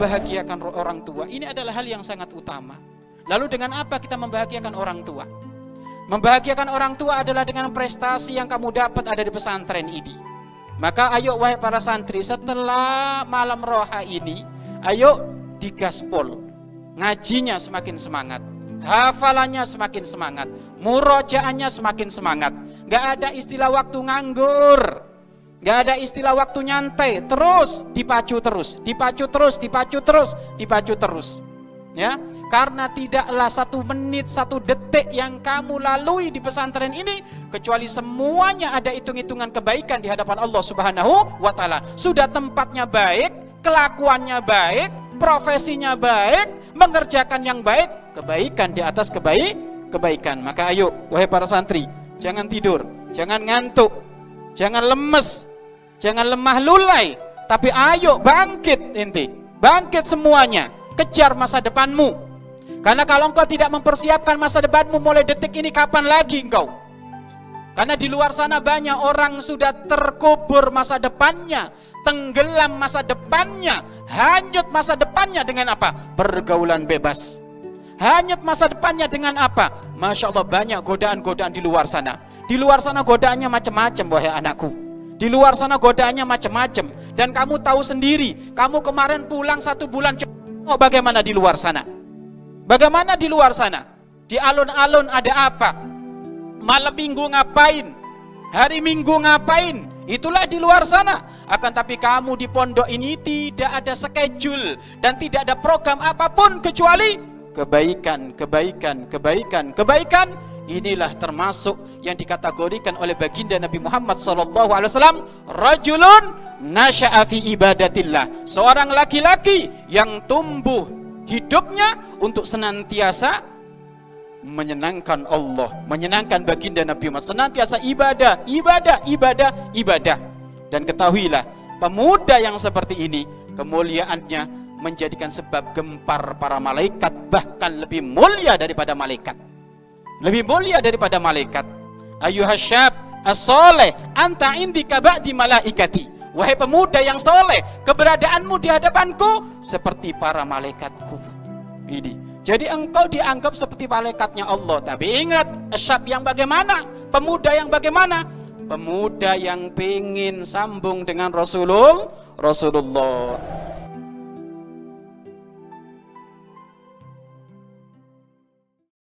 membahagiakan orang tua ini adalah hal yang sangat utama. Lalu dengan apa kita membahagiakan orang tua? Membahagiakan orang tua adalah dengan prestasi yang kamu dapat ada di pesantren ini. Maka ayo wahai para santri setelah malam roha ini, ayo digaspol. Ngajinya semakin semangat, hafalannya semakin semangat, murojaannya semakin semangat. Gak ada istilah waktu nganggur, Gak ada istilah waktu nyantai, terus dipacu terus, dipacu terus, dipacu terus, dipacu terus. Ya, karena tidaklah satu menit, satu detik yang kamu lalui di pesantren ini, kecuali semuanya ada hitung-hitungan kebaikan di hadapan Allah Subhanahu wa Ta'ala. Sudah tempatnya baik, kelakuannya baik, profesinya baik, mengerjakan yang baik, kebaikan di atas kebaik, kebaikan. Maka ayo, wahai para santri, jangan tidur, jangan ngantuk, jangan lemes, Jangan lemah lulai, tapi ayo bangkit inti. Bangkit semuanya, kejar masa depanmu. Karena kalau engkau tidak mempersiapkan masa depanmu mulai detik ini kapan lagi engkau? Karena di luar sana banyak orang sudah terkubur masa depannya, tenggelam masa depannya, hanyut masa depannya dengan apa? Pergaulan bebas. Hanyut masa depannya dengan apa? Masya Allah banyak godaan-godaan di luar sana. Di luar sana godaannya macam-macam wahai anakku. Di luar sana godaannya macam-macam. Dan kamu tahu sendiri, kamu kemarin pulang satu bulan, oh, bagaimana di luar sana? Bagaimana di luar sana? Di alun-alun ada apa? Malam minggu ngapain? Hari minggu ngapain? Itulah di luar sana. Akan tapi kamu di pondok ini tidak ada schedule dan tidak ada program apa pun kecuali kebaikan, kebaikan, kebaikan, kebaikan inilah termasuk yang dikategorikan oleh baginda Nabi Muhammad wasallam rajulun nasya'a fi ibadatillah seorang laki-laki yang tumbuh hidupnya untuk senantiasa menyenangkan Allah menyenangkan baginda Nabi Muhammad senantiasa ibadah ibadah ibadah ibadah dan ketahuilah pemuda yang seperti ini kemuliaannya menjadikan sebab gempar para malaikat bahkan lebih mulia daripada malaikat lebih mulia daripada malaikat. Ayuhasyab as-soleh anta indika ba'di malaikati. Wahai pemuda yang soleh, keberadaanmu di hadapanku seperti para malaikatku. Ini. Jadi engkau dianggap seperti malaikatnya Allah. Tapi ingat, asyab yang bagaimana? Pemuda yang bagaimana? Pemuda yang pengen sambung dengan Rasulullah. Rasulullah.